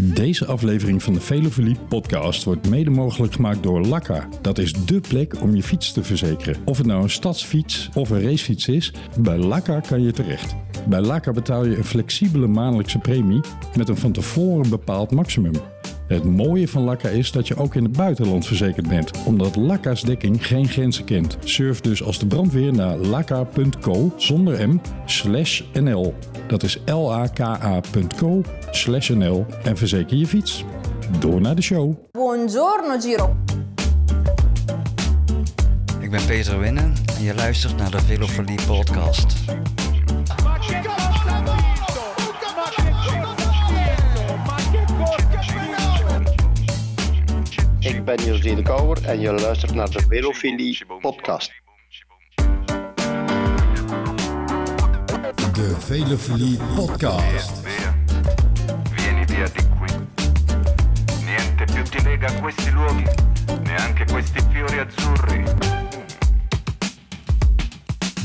Deze aflevering van de Velofilie podcast wordt mede mogelijk gemaakt door Lakka. Dat is dé plek om je fiets te verzekeren. Of het nou een stadsfiets of een racefiets is, bij Lakka kan je terecht. Bij Lakka betaal je een flexibele maandelijkse premie met een van tevoren bepaald maximum. Het mooie van Lakka is dat je ook in het buitenland verzekerd bent, omdat Lakka's dekking geen grenzen kent. Surf dus als de brandweer naar lakka.co zonder m slash nl. Dat is laka.co slash nl en verzeker je fiets. Door naar de show. Buongiorno Giro. Ik ben Peter Winnen en je luistert naar de Velofolie podcast. Vinto? Ik ben José de Kouwer en je luistert naar de Velofilie podcast. De Velofilie podcast. Via, vieni via di qui. Niente più ti lega a questi luoghi, neanche questi fiori azzurri.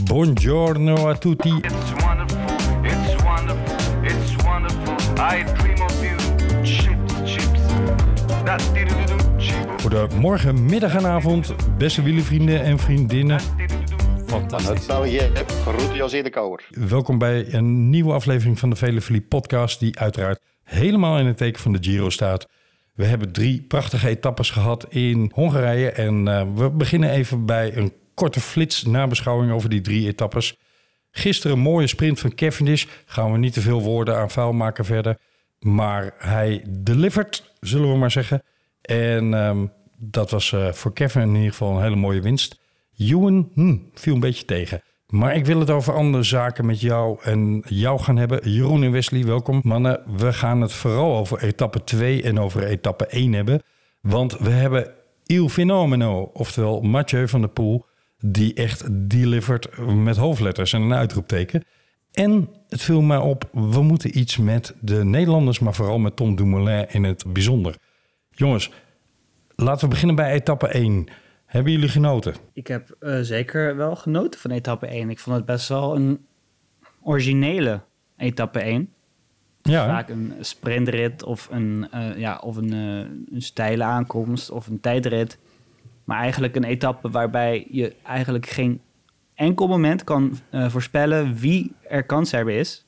Buongiorno a tutti. It's wonderful, it's wonderful, it's wonderful. I Goedemorgen, middag en avond, beste wielervrienden en vriendinnen. Uit België, groet José de Kouwer. Welkom bij een nieuwe aflevering van de Velofilie podcast, die uiteraard helemaal in het teken van de Giro staat. We hebben drie prachtige etappes gehad in Hongarije en eh, we beginnen even bij een korte flits nabeschouwing over die drie etappes. Gisteren een mooie sprint van Cavendish, gaan we niet te veel woorden aan vuil maken verder, maar hij delivered, zullen we maar zeggen. En ehm, dat was eh, voor Kevin in ieder geval een hele mooie winst. Ewan hm, viel een beetje tegen. Maar ik wil het over andere zaken met jou en jou gaan hebben. Jeroen en Wesley, welkom. Mannen, we gaan het vooral over etappe 2 en over etappe 1 hebben. Want we hebben Il Fenomeno, oftewel Mathieu van der Poel... die echt delivered met hoofdletters en een uitroepteken. En het viel mij op, we moeten iets met de Nederlanders... maar vooral met Tom Dumoulin in het bijzonder. Jongens, laten we beginnen bij etappe 1... Hebben jullie genoten? Ik heb eh, zeker wel genoten van etappe 1. Ik vond het best wel een originele etappe 1. Ja, Vaak een sprintrit of een, eh, ja, of een, eh, een steile aankomst of een tijdrit. Maar eigenlijk een etappe waarbij je eigenlijk geen enkel moment kan voorspellen wie er kanshebber is.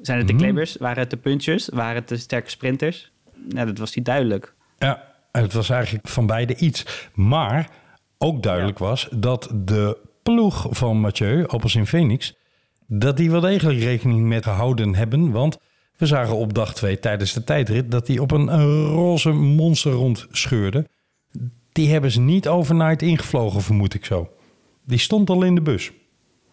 Zijn het de klimmers? Waren het de punchers? Waren het de sterke sprinters? Nou, dat was niet duidelijk. Ja, het was eigenlijk van beide iets. Maar ook duidelijk was dat de ploeg van Mathieu, Appels in Phoenix, dat die wel degelijk rekening met gehouden hebben. Want we zagen op dag 2 tijdens de tijdrit dat hij op een, roze monster rondscheurde. Die hebben ze niet overnight ingevlogen, vermoed ik zo. Die stond al in de bus.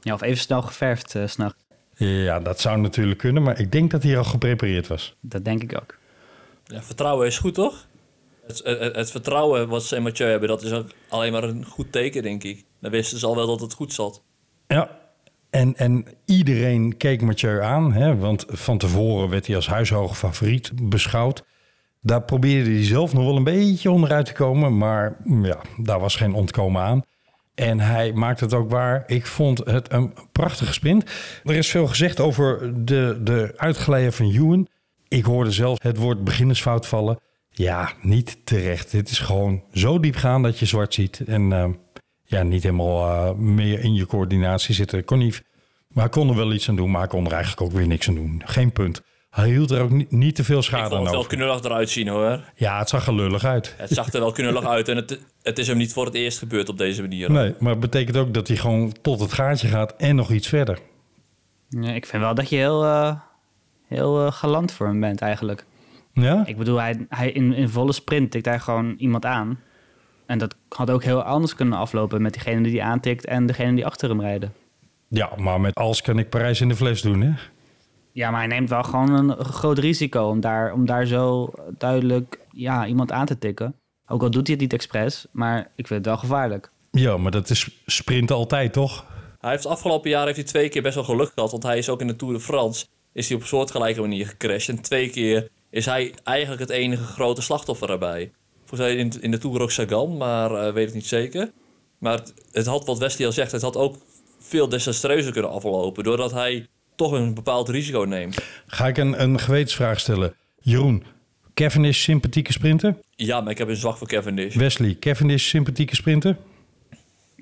Ja, of even snel geverfd 's s'nachts. Ja, dat zou natuurlijk kunnen, maar ik denk dat hij al geprepareerd was. Dat denk ik ook. Ja, vertrouwen is goed, toch? Het, het, het vertrouwen wat ze Mathieu hebben, dat is alleen maar een goed teken, denk ik. Dan wisten ze al wel dat het goed zat. Ja, en, en iedereen keek Mathieu aan, hè, want van tevoren werd hij als huishoge favoriet beschouwd. Daar probeerde hij zelf nog wel een beetje onderuit te komen, maar ja, daar was geen ontkomen aan. En hij maakte het ook waar. Ik vond het een prachtige sprint. Er is veel gezegd over de, de uitglijden van Ewan. Ik hoorde zelfs het woord beginnersfout vallen. Ja, niet terecht. Dit is gewoon zo diep gaan dat je zwart ziet. En eh, ja, niet helemaal eh, meer in je coördinatie zitten. Kon niet, maar hij kon er wel iets aan doen, maar hij kon er eigenlijk ook weer niks aan doen. Geen punt. Hij hield er ook niet, niet te veel schade aan het wel over. knullig eruit zien, hoor. Ja, het zag er lullig uit. Het zag er wel knullig uit en het, het is hem niet voor het eerst gebeurd op deze manier. Nee, maar het betekent ook dat hij gewoon tot het gaatje gaat en nog iets verder. Ja, ik vind wel dat je heel, eh, heel eh, galant voor hem bent eigenlijk. Ja? Ik bedoel, hij, hij in, in volle sprint tikt hij gewoon iemand aan. En dat had ook heel anders kunnen aflopen met diegene die hij aantikt en degene die achter hem rijden. Ja, maar met als kan ik Parijs in de fles doen, hè? Ja, maar hij neemt wel gewoon een groot risico om daar, om daar zo duidelijk ja, iemand aan te tikken. Ook al doet hij het niet expres, maar ik vind het wel gevaarlijk. Ja, maar dat is sprinten altijd, toch? Hij heeft afgelopen jaar heeft hij twee keer best wel geluk gehad, want hij is ook in de Tour de France is hij op een soortgelijke manier gecrashed. En twee keer is hij eigenlijk het enige grote slachtoffer daarbij. Volgens mij in, in de Tour ook Sagan, maar eh, weet het niet zeker. Maar het, het had, wat Wesley al zegt, het had ook veel desastreuzer kunnen aflopen. Doordat hij toch een bepaald risico neemt. Ga ik een, een gewetensvraag stellen. Jeroen, Cavendish sympathieke sprinter. Ja, maar ik heb een zwak voor Cavendish. Wesley, Cavendish sympathieke sprinter.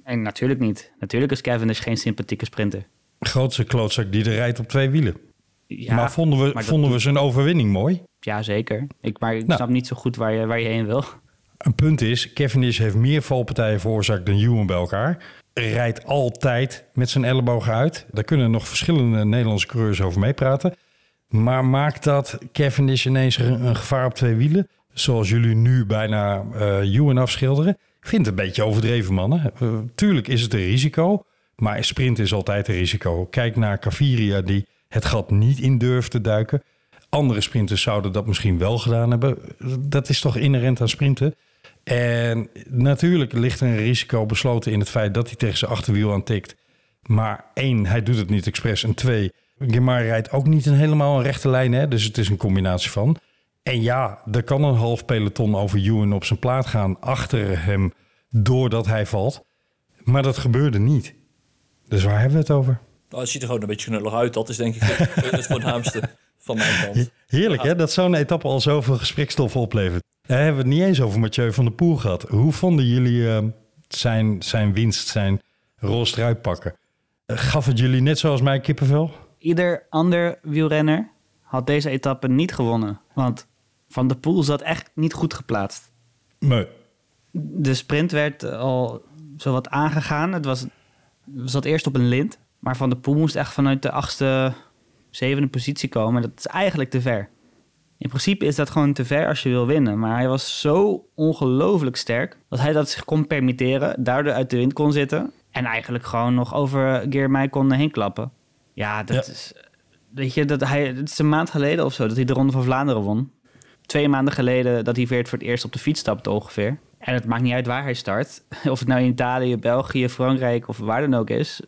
En natuurlijk niet. Natuurlijk is Cavendish geen sympathieke sprinter. Grootste klootzak die er rijdt op twee wielen. Ja, maar vonden we, maar vonden we zijn overwinning mooi? Ja, zeker. Ik, maar ik Nou. snap niet zo goed waar je, waar je heen wil. Een punt is, Cavendish heeft meer valpartijen veroorzaakt dan Ewan bij elkaar. Rijdt altijd met zijn ellebogen uit. Daar kunnen nog verschillende Nederlandse coureurs over meepraten. Maar maakt dat Cavendish ineens een, gevaar op twee wielen? Zoals jullie nu bijna eh Ewan afschilderen. Ik vind het een beetje overdreven, mannen. Eh, tuurlijk is het een risico. Maar sprint is altijd een risico. Kijk naar Caviria die het gat niet in durft te duiken. Andere sprinters zouden dat misschien wel gedaan hebben. Dat is toch inherent aan sprinten. En natuurlijk ligt er een risico besloten in het feit dat hij tegen zijn achterwiel aan tikt. Maar één, hij doet het niet expres. En twee, Gemar rijdt ook niet een helemaal een rechte lijn. Hè? Dus het is een combinatie van. En ja, er kan een half peloton over Ewan op zijn plaat gaan achter hem doordat hij valt. Maar dat gebeurde niet. Dus waar hebben we het over? Nou, het ziet er gewoon een beetje knullig uit. Dat is denk ik het, het voornaamste van mijn kant. Heerlijk hè, dat zo'n etappe al zoveel gesprekstof oplevert. Daar hebben we het niet eens over Mathieu van der Poel gehad. Hoe vonden jullie eh, zijn, zijn winst, zijn roze pakken? Eh, gaf het jullie net zoals mij kippenvel? Ieder ander wielrenner had deze etappe niet gewonnen. Want Van der Poel zat echt niet goed geplaatst. Nee. De sprint werd al zowat aangegaan. Het was, het zat eerst op een lint. Maar Van der Poel moest echt vanuit de achtste, zevende positie komen. Dat is eigenlijk te ver. In principe is dat gewoon te ver als je wil winnen. Maar hij was zo ongelooflijk sterk dat hij dat zich kon permitteren. Daardoor uit de wind kon zitten. En eigenlijk gewoon nog over Geermij kon heen klappen. Ja, dat Ja. is... Weet je, dat hij, het is een maand geleden of zo dat hij de Ronde van Vlaanderen won. Twee maanden geleden dat hij weer voor het eerst op de fiets stapte ongeveer. En het maakt niet uit waar hij start. Of het nou in Italië, België, Frankrijk of waar dan ook is.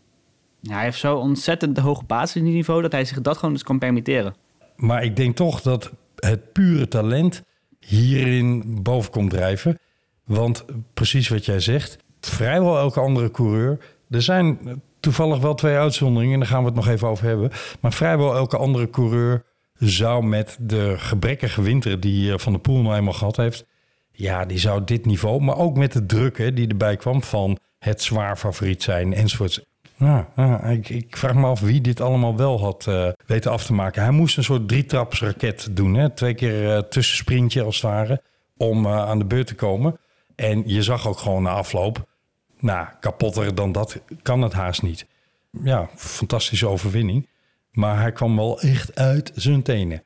Hij heeft zo ontzettend hoog basisniveau dat hij zich dat gewoon dus kan permitteren. Maar ik denk toch dat het pure talent hierin boven komt drijven. Want precies wat jij zegt, vrijwel elke andere coureur. Er zijn toevallig wel twee uitzonderingen, en daar gaan we het nog even over hebben. Maar vrijwel elke andere coureur zou met de gebrekkige winter die eh, Van der Poel nou eenmaal gehad heeft. Ja, die zou dit niveau, maar ook met de druk hè, die erbij kwam van het zwaar favoriet zijn enzovoorts. Ja, ik, ik vraag me af wie dit allemaal wel had eh, weten af te maken. Hij moest een soort drietrapsraket doen. Hè? Twee keer eh tussensprintje als het ware om eh, aan de beurt te komen. En je zag ook gewoon na afloop, nou, kapotter dan dat kan het haast niet. Ja, fantastische overwinning. Maar hij kwam wel echt uit zijn tenen.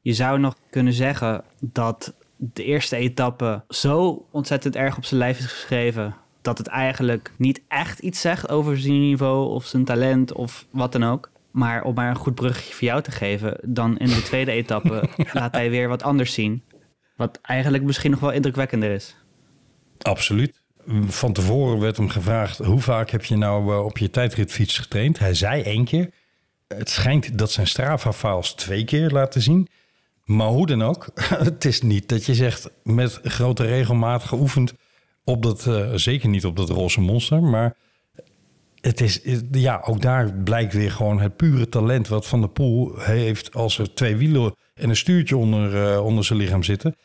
Je zou nog kunnen zeggen dat de eerste etappe zo ontzettend erg op zijn lijf is geschreven. Dat het eigenlijk niet echt iets zegt over zijn niveau of zijn talent of wat dan ook. Maar om maar een goed bruggetje voor jou te geven, dan in de tweede etappe laat hij weer wat anders zien. Wat eigenlijk misschien nog wel indrukwekkender is. Absoluut. Van tevoren werd hem gevraagd: hoe vaak heb je nou eh, op je tijdritfiets getraind? Hij zei één keer. Het schijnt dat zijn Strava-files twee keer laten zien. Maar hoe dan ook, het is niet dat je zegt met grote regelmaat geoefend op dat, eh, zeker niet op dat roze monster, maar het is, ja, ook daar blijkt weer gewoon het pure talent wat Van der Poel heeft als er twee wielen en een stuurtje onder, eh, onder zijn lichaam zitten.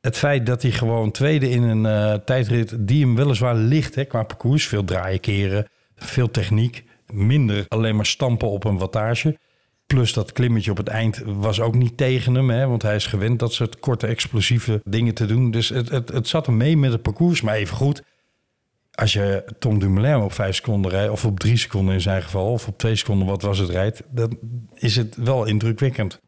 Het feit dat hij gewoon tweede in een eh, tijdrit die hem weliswaar ligt hè, qua parcours, veel draaien keren, veel techniek, minder alleen maar stampen op een wattage. Plus dat klimmetje op het eind was ook niet tegen hem, hè, want hij is gewend dat soort korte explosieve dingen te doen. Dus het, het, het zat hem mee met het parcours, maar even goed. Als je Tom Dumoulin op vijf seconden rijdt, of op drie seconden in zijn geval, of op twee seconden, wat was het, rijdt, dan is het wel indrukwekkend.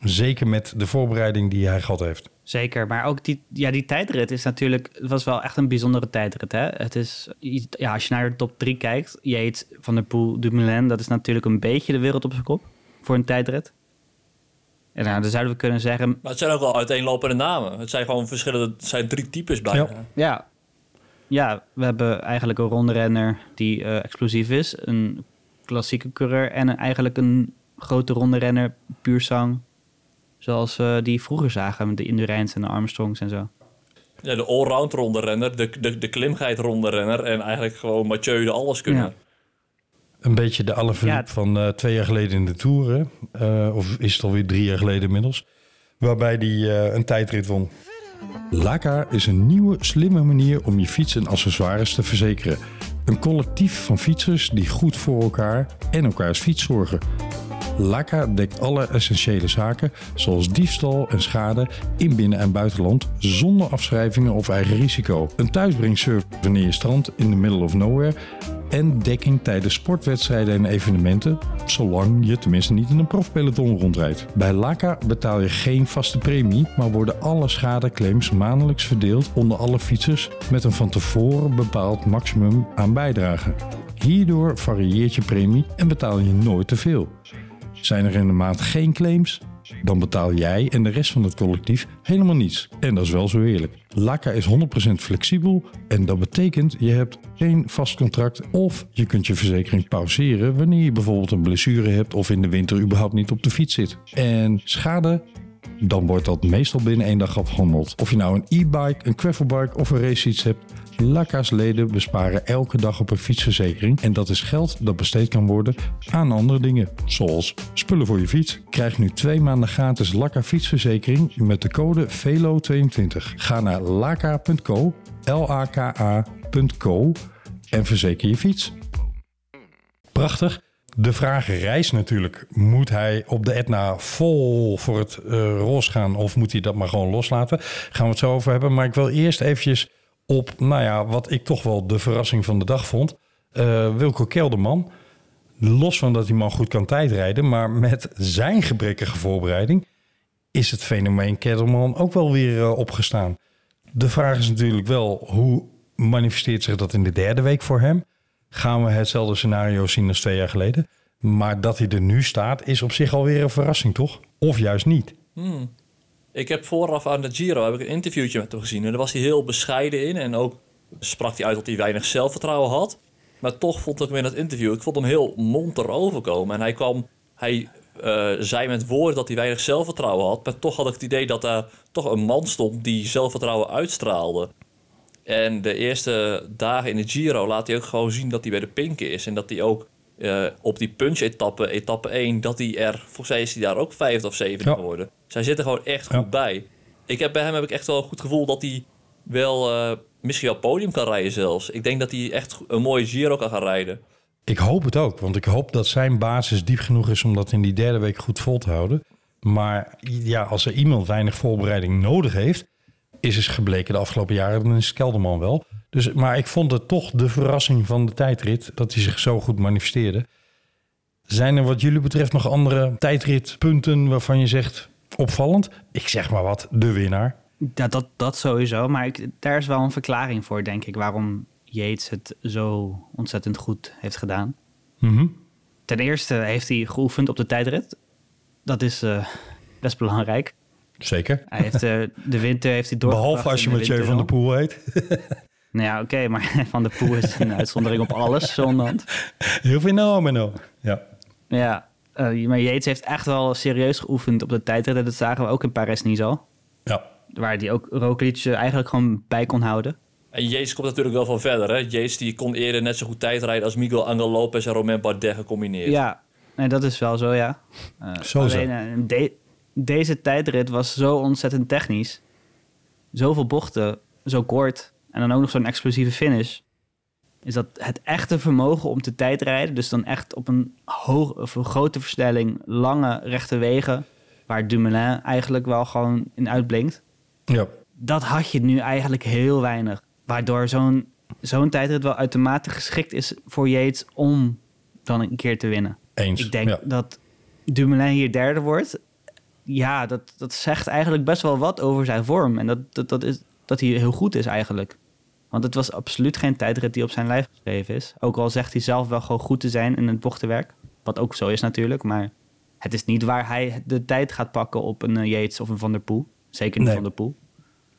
Zeker met de voorbereiding die hij gehad heeft. Zeker, maar ook die, ja, die tijdrit is natuurlijk, het was wel echt een bijzondere tijdrit. Hè? Het is, ja, als je naar de top 3 kijkt, Yates, Van der Poel, Dumoulin, dat is natuurlijk een beetje de wereld op zijn kop voor een tijdrit. En nou, dan zouden we kunnen zeggen, Maar het zijn ook wel uiteenlopende namen. Het zijn gewoon verschillende, het zijn drie types bijna. Ja. ja, ja, we hebben eigenlijk een ronderenner die eh, explosief is, een klassieke coureur en een, eigenlijk een grote ronderenner, puur zang. Zoals we die vroeger zagen met de Indurains en de Armstrongs en zo. Ja, de allround ronde renner, de, de, de klimheid ronde renner en eigenlijk gewoon Mathieu de alles kunnen. Ja. Een beetje de Alaphilippe Ja. van eh, twee jaar geleden in de Tour. hè? Eh, of is het alweer drie jaar geleden inmiddels. waarbij hij eh, een tijdrit won. Laka is een nieuwe, slimme manier om je fiets en accessoires te verzekeren. Een collectief van fietsers die goed voor elkaar en elkaars fiets zorgen. Laka dekt alle essentiële zaken, zoals diefstal en schade in binnen- en buitenland, zonder afschrijvingen of eigen risico. Een thuisbrengservice wanneer je strandt in the middle of nowhere en dekking tijdens sportwedstrijden en evenementen, zolang je tenminste niet in een profpeloton rondrijdt. Bij Laka betaal je geen vaste premie, maar worden alle schadeclaims maandelijks verdeeld onder alle fietsers met een van tevoren bepaald maximum aan bijdrage. Hierdoor varieert je premie en betaal je nooit te veel. Zijn er in de maand geen claims? Dan betaal jij en de rest van het collectief helemaal niets. En dat is wel zo eerlijk. Laka is 100% flexibel en dat betekent je hebt geen vast contract of je kunt je verzekering pauzeren wanneer je bijvoorbeeld een blessure hebt of in de winter überhaupt niet op de fiets zit. En schade? Dan wordt dat meestal binnen één dag afgehandeld. Of je nou een e-bike, een gravelbike of een racefiets hebt, Laka's leden besparen elke dag op een fietsverzekering. En dat is geld dat besteed kan worden aan andere dingen, zoals spullen voor je fiets. Krijg nu twee maanden gratis Laka fietsverzekering met de code VELO22. Ga naar laka.co, L-A-K-A.co en verzeker je fiets. Prachtig. De vraag rijst natuurlijk. Moet hij op de Etna vol voor het ros gaan of moet hij dat maar gewoon loslaten? Gaan we het zo over hebben. Maar ik wil eerst eventjes op, nou ja, wat ik toch wel de verrassing van de dag vond. Eh, Wilco Kelderman. Los van dat die man goed kan tijdrijden, maar met zijn gebrekkige voorbereiding is het fenomeen Kelderman ook wel weer eh, opgestaan. De vraag is natuurlijk wel, hoe manifesteert zich dat in de derde week voor hem? Gaan we hetzelfde scenario zien als twee jaar geleden? Maar dat hij er nu staat, is op zich alweer een verrassing, toch? Of juist niet? Ik heb vooraf aan de Giro heb ik een interviewtje met hem gezien. En daar was hij heel bescheiden in. En ook sprak hij uit dat hij weinig zelfvertrouwen had. Maar toch vond ik hem in dat interview, ik vond hem heel monter overkomen. En hij kwam, hij eh, zei met woorden dat hij weinig zelfvertrouwen had. Maar toch had ik het idee dat daar toch een man stond die zelfvertrouwen uitstraalde. En de eerste dagen in de Giro laat hij ook gewoon zien dat hij bij de pinken is. En dat hij ook eh, op die punch-etappe, etappe 1, dat hij er, volgens mij is hij daar ook vijfde of zevende Ja. geworden. Zij zitten gewoon echt Ja. goed bij. Ik heb, bij hem heb ik echt wel een goed gevoel dat hij wel, eh, misschien wel podium kan rijden zelfs. Ik denk dat hij echt een mooie Giro kan gaan rijden. Ik hoop het ook, want ik hoop dat zijn basis diep genoeg is om dat in die derde week goed vol te houden. Maar ja, als er iemand weinig voorbereiding nodig heeft, is het gebleken de afgelopen jaren, dan is Kelderman wel. Dus, maar ik vond het toch de verrassing van de tijdrit dat hij zich zo goed manifesteerde. Zijn er wat jullie betreft nog andere tijdritpunten waarvan je zegt opvallend? Ik zeg maar wat, de winnaar. Ja, dat, dat sowieso. Maar ik, daar is wel een verklaring voor, denk ik, waarom Yates het zo ontzettend goed heeft gedaan. Mhm. Ten eerste heeft hij geoefend op de tijdrit. Dat is eh, best belangrijk. Zeker. Hij heeft eh, de winter heeft hij doorgebracht Behalve als je de Mathieu van der windtunnel. Poel heet. Nou ja, oké, maar Van der Poel is een uitzondering op alles, zonderhand. Heel fenomeno. Ja. Ja, eh, maar Yates heeft echt wel serieus geoefend op de tijdrit. Dat zagen we ook in Paris-Nice al. ja. Waar hij ook Roglic eh, eigenlijk gewoon bij kon houden. En Jezus komt natuurlijk wel van verder. Hè? Jezus die kon eerder net zo goed tijdrijden als Miguel Angel Lopez en Romain Bardet gecombineerd. Ja, nee, dat is wel zo, ja. Eh, Zo, zo. alleen, de- deze tijdrit was zo ontzettend technisch. Zoveel bochten, zo kort. En dan ook nog zo'n explosieve finish. Is dat het echte vermogen om te tijdrijden... dus dan echt op een, hoog, of een grote versnelling... lange rechte wegen... waar Dumoulin eigenlijk wel gewoon in uitblinkt... ja. dat had je nu eigenlijk heel weinig. Waardoor zo'n zo'n tijdrit wel uitermate geschikt is voor Yates om dan een keer te winnen. Eens. Ik denk Ja. dat Dumoulin hier derde wordt. Ja, dat, dat zegt eigenlijk best wel wat over zijn vorm. En dat, dat, dat, is, dat hij heel goed is eigenlijk. Want het was absoluut geen tijdrit die op zijn lijf geschreven is. Ook al zegt hij zelf wel gewoon goed te zijn in het bochtenwerk. Wat ook zo is natuurlijk. Maar het is niet waar hij de tijd gaat pakken op een eh, Yates of een Van der Poel. Zeker niet Nee. Van der Poel.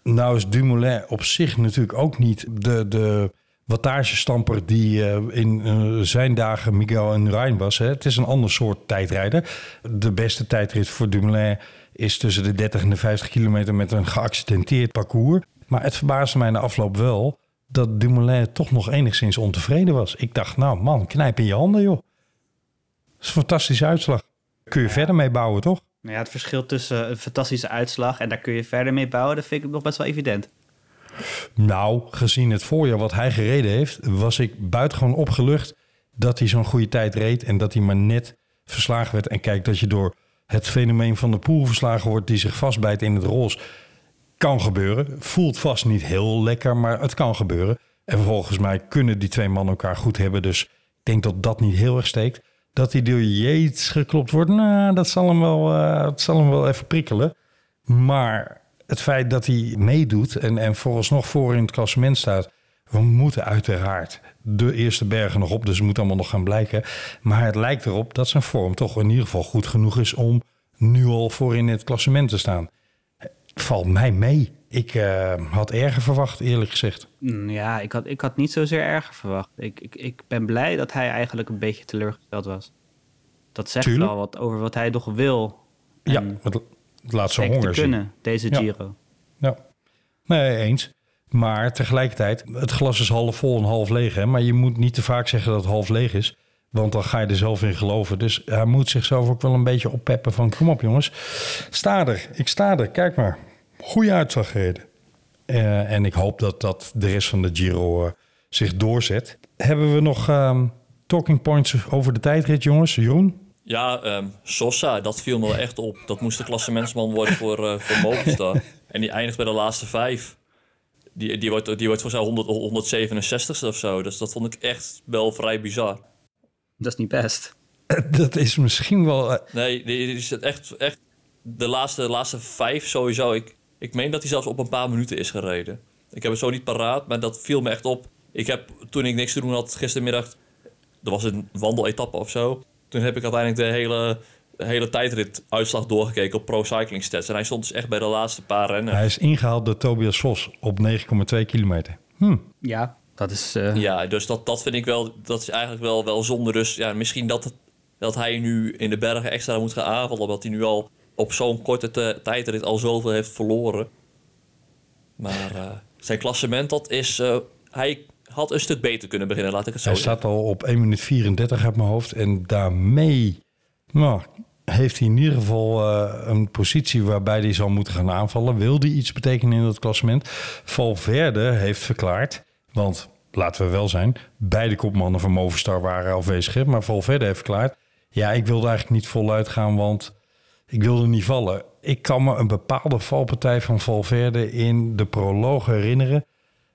Nou is Dumoulin op zich natuurlijk ook niet de, de wattagestamper die eh, in eh, zijn dagen Miguel en Rijn was. Hè. Het is een ander soort tijdrijder. De beste tijdrit voor Dumoulin is tussen de 30 en de 50 kilometer met een geaccidenteerd parcours. Maar het verbaasde mij na afloop wel dat Dumoulin toch nog enigszins ontevreden was. Ik dacht, nou man, knijp in je handen joh. Dat is een fantastische uitslag. Kun je verder mee bouwen, toch? Nou ja, het verschil tussen een fantastische uitslag en daar kun je verder mee bouwen, dat vind ik nog best wel evident. Nou, gezien het voorjaar wat hij gereden heeft, was ik buitengewoon opgelucht dat hij zo'n goede tijd reed en dat hij maar net verslagen werd. En kijk, dat je door het fenomeen van de poel verslagen wordt die zich vastbijt in het roze, kan gebeuren. Voelt vast niet heel lekker, maar het kan gebeuren. En volgens mij kunnen die twee mannen elkaar goed hebben. Dus ik denk dat dat niet heel erg steekt. Dat hij door Yates geklopt wordt, nou, dat zal hem wel, eh, dat zal hem wel even prikkelen. Maar het feit dat hij meedoet en, en vooralsnog voor in het klassement staat... we moeten uiteraard de eerste bergen nog op, dus het moet allemaal nog gaan blijken. Maar het lijkt erop dat zijn vorm toch in ieder geval goed genoeg is... om nu al voor in het klassement te staan. Valt mij mee. Ik eh, had erger verwacht, eerlijk gezegd. Mm, Ja, ik had, ik had niet zozeer erger verwacht. Ik, ik, ik ben blij dat hij eigenlijk een beetje teleurgesteld was. Dat zegt Tuurlijk. wel wat over wat hij toch wil. Ja, het, het laat zijn te honger zien. kunnen, deze Ja. Giro. Ja, nee, eens. Maar tegelijkertijd, het glas is half vol en half leeg. Hè? Maar je moet niet te vaak zeggen dat het half leeg is. Want dan ga je er zelf in geloven. Dus hij moet zichzelf ook wel een beetje oppeppen van... kom op jongens, sta er. Ik sta er, kijk maar. Goede uitslag gereden. Eh, en ik hoop dat, dat de rest van de Giro eh, zich doorzet. Hebben we nog ehm, talking points over de tijdrit, jongens? Jeroen? Ja, ehm, Sosa, dat viel me wel echt op. Dat moest de klassementsman worden voor, eh voor Movistar. En die eindigt bij de laatste vijf. Die, die wordt, die wordt volgens mij 100, 167ste of zo. Dus dat vond ik echt wel vrij bizar. Dat is niet best. Dat is misschien wel... Nee, die, die is het echt, echt de laatste, laatste vijf sowieso. Ik, ik meen dat hij zelfs op een paar minuten is gereden. Ik heb het zo niet paraat, maar dat viel me echt op. Ik heb, toen ik niks te doen had gistermiddag... Er was een wandeletappe of zo. Toen heb ik uiteindelijk de hele, de hele tijdrit-uitslag doorgekeken op Pro Cycling Stats. En hij stond dus echt bij de laatste paar rennen. hij is ingehaald door Tobias Vos op 9,2 kilometer. Hm. Ja, dat is... eh, Ja, dus dat, dat vind ik wel, dat is eigenlijk wel, wel zonde. Dus ja, misschien dat, het, dat hij nu in de bergen extra moet gaan aanvallen, omdat hij nu al op zo'n korte te- tijdrit al zoveel heeft verloren. Maar eh, zijn klassement, dat is, eh, hij had een stuk beter kunnen beginnen, laat ik het zo Hij zeggen. staat al op 1 minuut 34 uit mijn hoofd. En daarmee nou, heeft hij in ieder geval eh, een positie waarbij hij zal moeten gaan aanvallen. Wil hij iets betekenen in het klassement? Valverde heeft verklaard, want laten we wel zijn, beide kopmannen van Movistar waren afwezig. Maar Valverde heeft verklaard, ja, ik wilde eigenlijk niet voluit gaan, want ik wilde niet vallen. Ik kan me een bepaalde valpartij van Valverde in de proloog herinneren,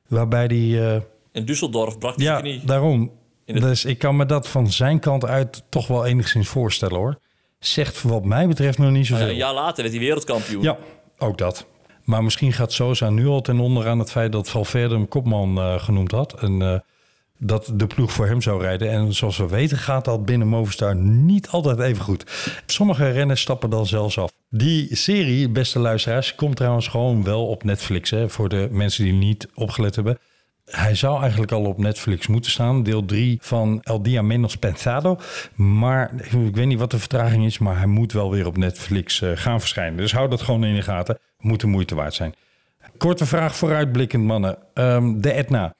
waarbij hij... eh, In Düsseldorf brak hij ja, knie. daarom. Dus ik kan me dat van zijn kant uit toch wel enigszins voorstellen hoor. Zegt wat mij betreft nog niet zoveel. een jaar later werd hij wereldkampioen. ja, ook dat. Maar misschien gaat Sosa nu al ten onder aan het feit dat Valverde hem kopman eh, genoemd had. En eh, dat de ploeg voor hem zou rijden. En zoals we weten gaat dat binnen Movistar niet altijd even goed. Sommige renners stappen dan zelfs af. Die serie, beste luisteraars, komt trouwens gewoon wel op Netflix. Hè, voor de mensen die niet opgelet hebben. Hij zou eigenlijk al op Netflix moeten staan. Deel 3 van El Dia Menos Pensado. Maar ik weet niet wat de vertraging is. Maar hij moet wel weer op Netflix eh, gaan verschijnen. Dus hou dat gewoon in de gaten. Moet de moeite waard zijn. Korte vraag vooruitblikkend, mannen. Ehm, de Etna.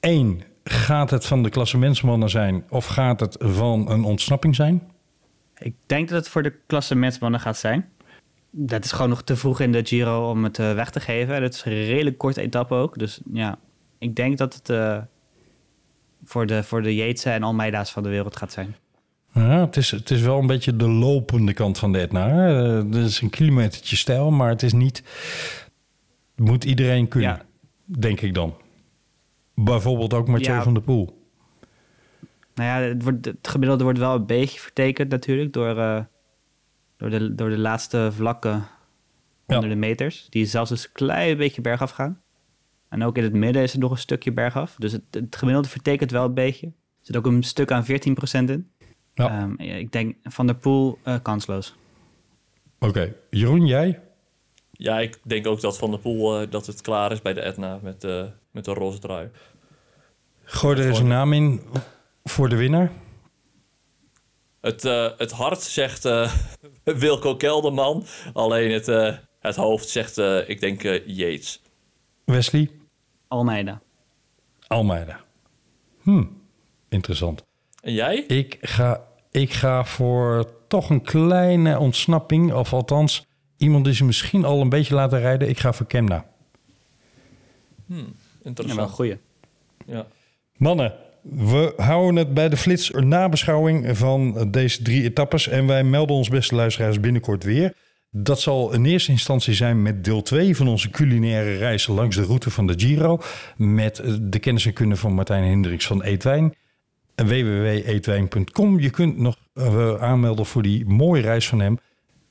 Eén, gaat het van de klassementsmannen zijn? Of gaat het van een ontsnapping zijn? Ik denk dat het voor de klassementsmannen gaat zijn. Dat is gewoon nog te vroeg in de Giro om het eh, weg te geven. En het is een redelijk korte etappe ook. Dus ja, ik denk dat het eh, voor, de, voor de Yates en Almeida's van de wereld gaat zijn. Ja, het, is, het is wel een beetje de lopende kant van de Etna. hè. Eh, Het is een kilometertje stijl, maar het is niet... Moet iedereen kunnen, Ja. denk ik dan. Bijvoorbeeld ook Mathieu Ja. van der Poel. Nou ja, het, wordt, het gemiddelde wordt wel een beetje vertekend natuurlijk door, eh, door, de, door de laatste vlakken onder de meters. Die zelfs een klein beetje bergaf gaan. En ook in het midden is er nog een stukje bergaf. Dus het, het gemiddelde vertekent wel een beetje. Er zit ook een stuk aan 14% in. Ja. Ehm, ja, ik denk Van der Poel eh, kansloos. Oké, Jeroen, jij? Ja, ik denk ook dat Van der Poel eh, dat het klaar is bij de Etna met, eh, met de roze trui. Gooi er eens een naam in voor de winnaar. Het, eh, het hart zegt eh, Wilco Kelderman. Alleen het, eh, het hoofd zegt, eh, ik denk, eh, Yates. Wesley? Almeida. Almeida. Hm, interessant. En jij? Ik ga, ik ga voor toch een kleine ontsnapping. Of althans, iemand die ze misschien al een beetje laten rijden. Ik ga voor Kemna. Ja, wel een Interessant. goeie. Ja. Mannen, we houden het bij de flits nabeschouwing van deze drie etappes. En wij melden ons beste luisteraars binnenkort weer. Dat zal in eerste instantie zijn met deel 2 van onze culinaire reis langs de route van de Giro. Met de kennis en kunde van Martijn Hendricks van Eetwijn. www.eetwijn.com. Je kunt nog eh, aanmelden voor die mooie reis van hem.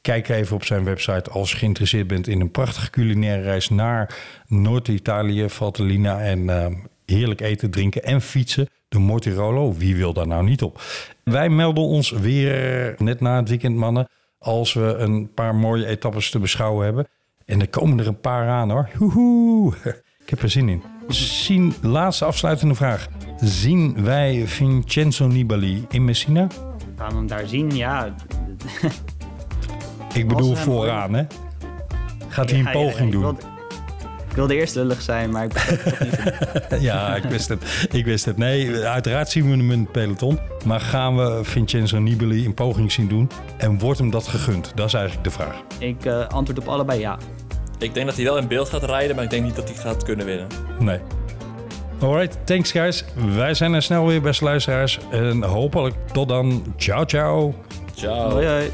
Kijk even op zijn website als je geïnteresseerd bent in een prachtige culinaire reis naar Noord-Italië, Valtellina en eh, heerlijk eten, drinken en fietsen. De Mortirolo, wie wil daar nou niet op? Wij melden ons weer net na het weekend, mannen, als we een paar mooie etappes te beschouwen hebben. En er komen er een paar aan hoor. Hoehoe. Ik heb er zin in. Zien, laatste afsluitende vraag. Zien wij Vincenzo Nibali in Messina? Gaan hem daar zien? Ja. Ik bedoel vooraan, hè? Gaat hij een Ja, ja, poging ik doen? wilde- Ik wilde eerst lullig zijn, maar ik ben het toch niet. Ja, ik wist het. Ik wist het. Nee, uiteraard zien we hem in het peloton. Maar gaan we Vincenzo Nibali een poging zien doen? En wordt hem dat gegund? Dat is eigenlijk de vraag. Ik eh, antwoord op allebei ja. Ik denk dat hij wel in beeld gaat rijden, maar ik denk niet dat hij gaat kunnen winnen. Nee. Alright, thanks guys. Wij zijn er snel weer, beste luisteraars. En hopelijk tot dan. Ciao, ciao. Ciao. Hoi hoi.